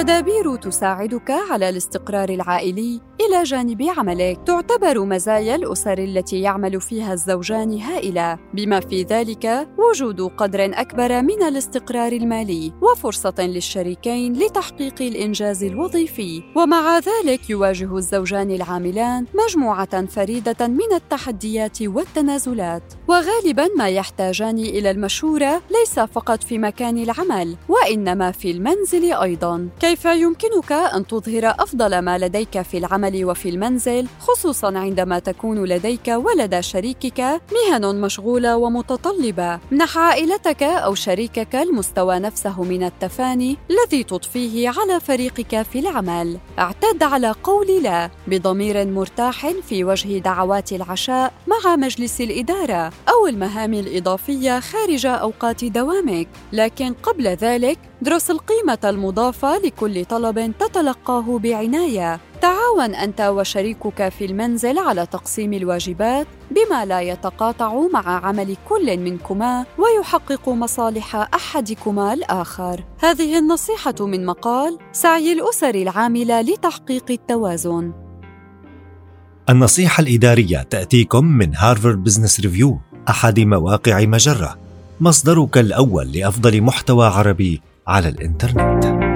تدابير تساعدك على الاستقرار العائلي. إلى جانب عملك تعتبر مزايا الأسر التي يعمل فيها الزوجان هائلة. بما في ذلك وجود قدر أكبر من الاستقرار المالي وفرصة للشريكين لتحقيق الإنجاز الوظيفي. ومع ذلك يواجه الزوجان العاملان مجموعة فريدة من التحديات والتنازلات. وغالبا ما يحتاجان إلى المشورة ليس فقط في مكان العمل وإنما في المنزل أيضا. كيف يمكنك أن تظهر أفضل ما لديك في العمل وفي المنزل خصوصا عندما تكون لديك ولدى شريكك مهن مشغولة ومتطلبة منح عائلتك أو شريكك المستوى نفسه من التفاني الذي تضفيه على فريقك في العمل. اعتد على قول لا بضمير مرتاح في وجه دعوات العشاء مع مجلس الإدارة. أو المهام الإضافية خارج أوقات دوامك. لكن قبل ذلك درس القيمة المضافة لكل طلب تتلقاه بعناية. تعاون أنت وشريكك في المنزل على تقسيم الواجبات بما لا يتقاطع مع عمل كل منكما ويحقق مصالح أحدكما الآخر. هذه النصيحة من مقال سعي الأسر العاملة لتحقيق التوازن. النصيحة الإدارية تأتيكم من Harvard Business Review أحد مواقع مجرة مصدرك الأول لأفضل محتوى عربي على الإنترنت.